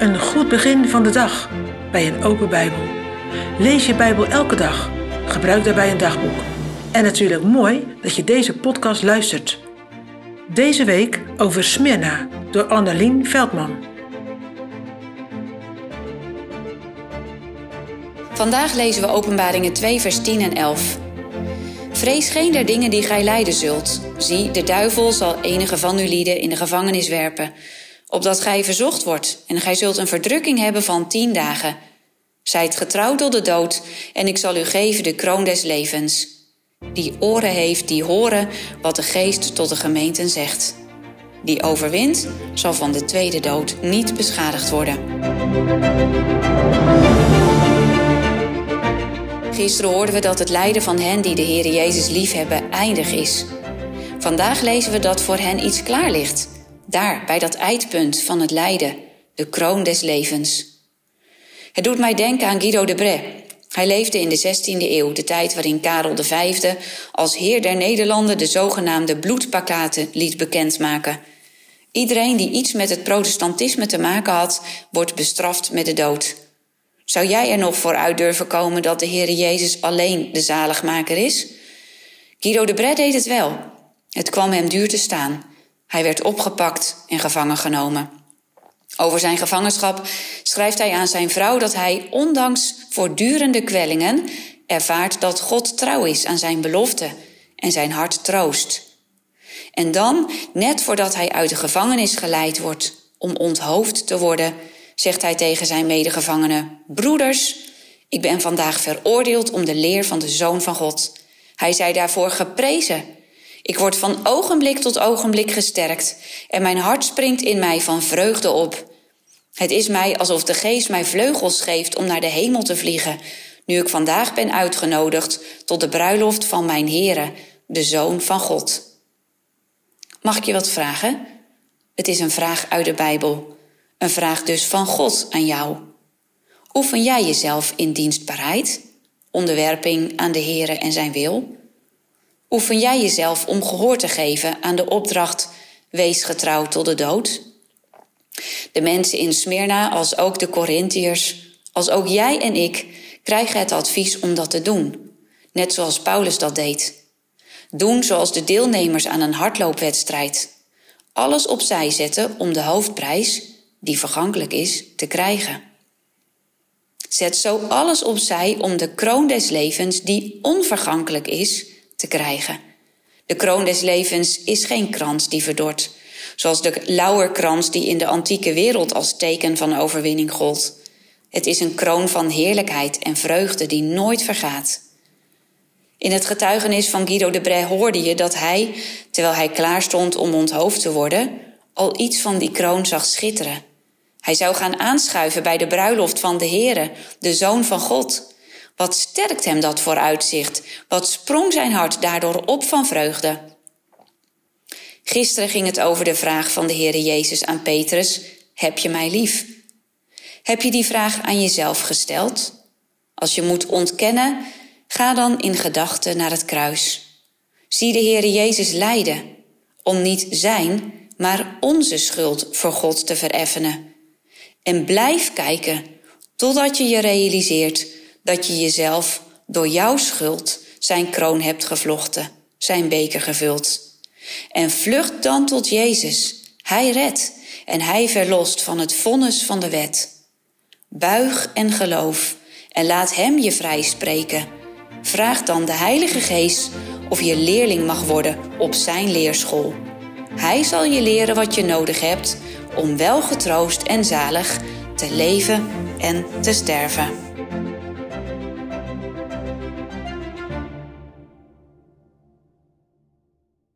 Een goed begin van de dag bij een open Bijbel. Lees je Bijbel elke dag. Gebruik daarbij een dagboek. En natuurlijk mooi dat je deze podcast luistert. Deze week over Smyrna door Annelien Veldman. Vandaag lezen we Openbaringen 2, vers 10 en 11. Vrees geen der dingen die gij lijden zult. Zie, de duivel zal enige van uw lieden in de gevangenis werpen, opdat gij verzocht wordt, en gij zult een verdrukking hebben van tien dagen. Zijt getrouwd tot de dood, en ik zal u geven de kroon des levens. Die oren heeft, die horen wat de geest tot de gemeenten zegt. Die overwint, zal van de tweede dood niet beschadigd worden. Gisteren hoorden we dat het lijden van hen die de Heer Jezus liefhebben eindig is. Vandaag lezen we dat voor hen iets klaar ligt. Daar, bij dat eindpunt van het lijden, de kroon des levens. Het doet mij denken aan Guido de Bray. Hij leefde in de 16e eeuw, de tijd waarin Karel V als heer der Nederlanden de zogenaamde bloedpakkaten liet bekendmaken. Iedereen die iets met het protestantisme te maken had, wordt bestraft met de dood. Zou jij er nog voor uit durven komen dat de Heer Jezus alleen de zaligmaker is? Guido de Bret deed het wel. Het kwam hem duur te staan. Hij werd opgepakt en gevangen genomen. Over zijn gevangenschap schrijft hij aan zijn vrouw dat hij, ondanks voortdurende kwellingen, ervaart dat God trouw is aan zijn belofte en zijn hart troost. En dan, net voordat hij uit de gevangenis geleid wordt om onthoofd te worden, zegt hij tegen zijn medegevangenen: Broeders, ik ben vandaag veroordeeld om de leer van de Zoon van God. Hij zei daarvoor geprezen. Ik word van ogenblik tot ogenblik gesterkt en mijn hart springt in mij van vreugde op. Het is mij alsof de geest mij vleugels geeft om naar de hemel te vliegen, nu ik vandaag ben uitgenodigd tot de bruiloft van mijn Heere, de Zoon van God. Mag ik je wat vragen? Het is een vraag uit de Bijbel. Een vraag dus van God aan jou. Oefen jij jezelf in dienstbaarheid, onderwerping aan de Heere en zijn wil? Oefen jij jezelf om gehoor te geven aan de opdracht wees getrouwd tot de dood? De mensen in Smyrna, als ook de Corinthiërs, als ook jij en ik, krijgen het advies om dat te doen, net zoals Paulus dat deed. Doen zoals de deelnemers aan een hardloopwedstrijd. Alles opzij zetten om de hoofdprijs, die vergankelijk is, te krijgen. Zet zo alles opzij om de kroon des levens, die onvergankelijk is, te krijgen. De kroon des levens is geen krans die verdort, zoals de lauwerkrans die in de antieke wereld als teken van overwinning gold. Het is een kroon van heerlijkheid en vreugde die nooit vergaat. In het getuigenis van Guido de Bray hoorde je dat hij, terwijl hij klaar stond om onthoofd te worden, al iets van die kroon zag schitteren. Hij zou gaan aanschuiven bij de bruiloft van de Heere, de Zoon van God. Wat sterkt hem dat vooruitzicht? Wat sprong zijn hart daardoor op van vreugde? Gisteren ging het over de vraag van de Heere Jezus aan Petrus: Heb je mij lief? Heb je die vraag aan jezelf gesteld? Als je moet ontkennen, ga dan in gedachten naar het kruis. Zie de Heere Jezus lijden, om niet zijn, maar onze schuld voor God te vereffenen. En blijf kijken totdat je je realiseert dat je jezelf door jouw schuld zijn kroon hebt gevlochten, zijn beker gevuld. En vlucht dan tot Jezus. Hij redt en hij verlost van het vonnis van de wet. Buig en geloof en laat Hem je vrij spreken. Vraag dan de Heilige Geest of je leerling mag worden op Zijn leerschool. Hij zal je leren wat je nodig hebt om wel getroost en zalig te leven en te sterven.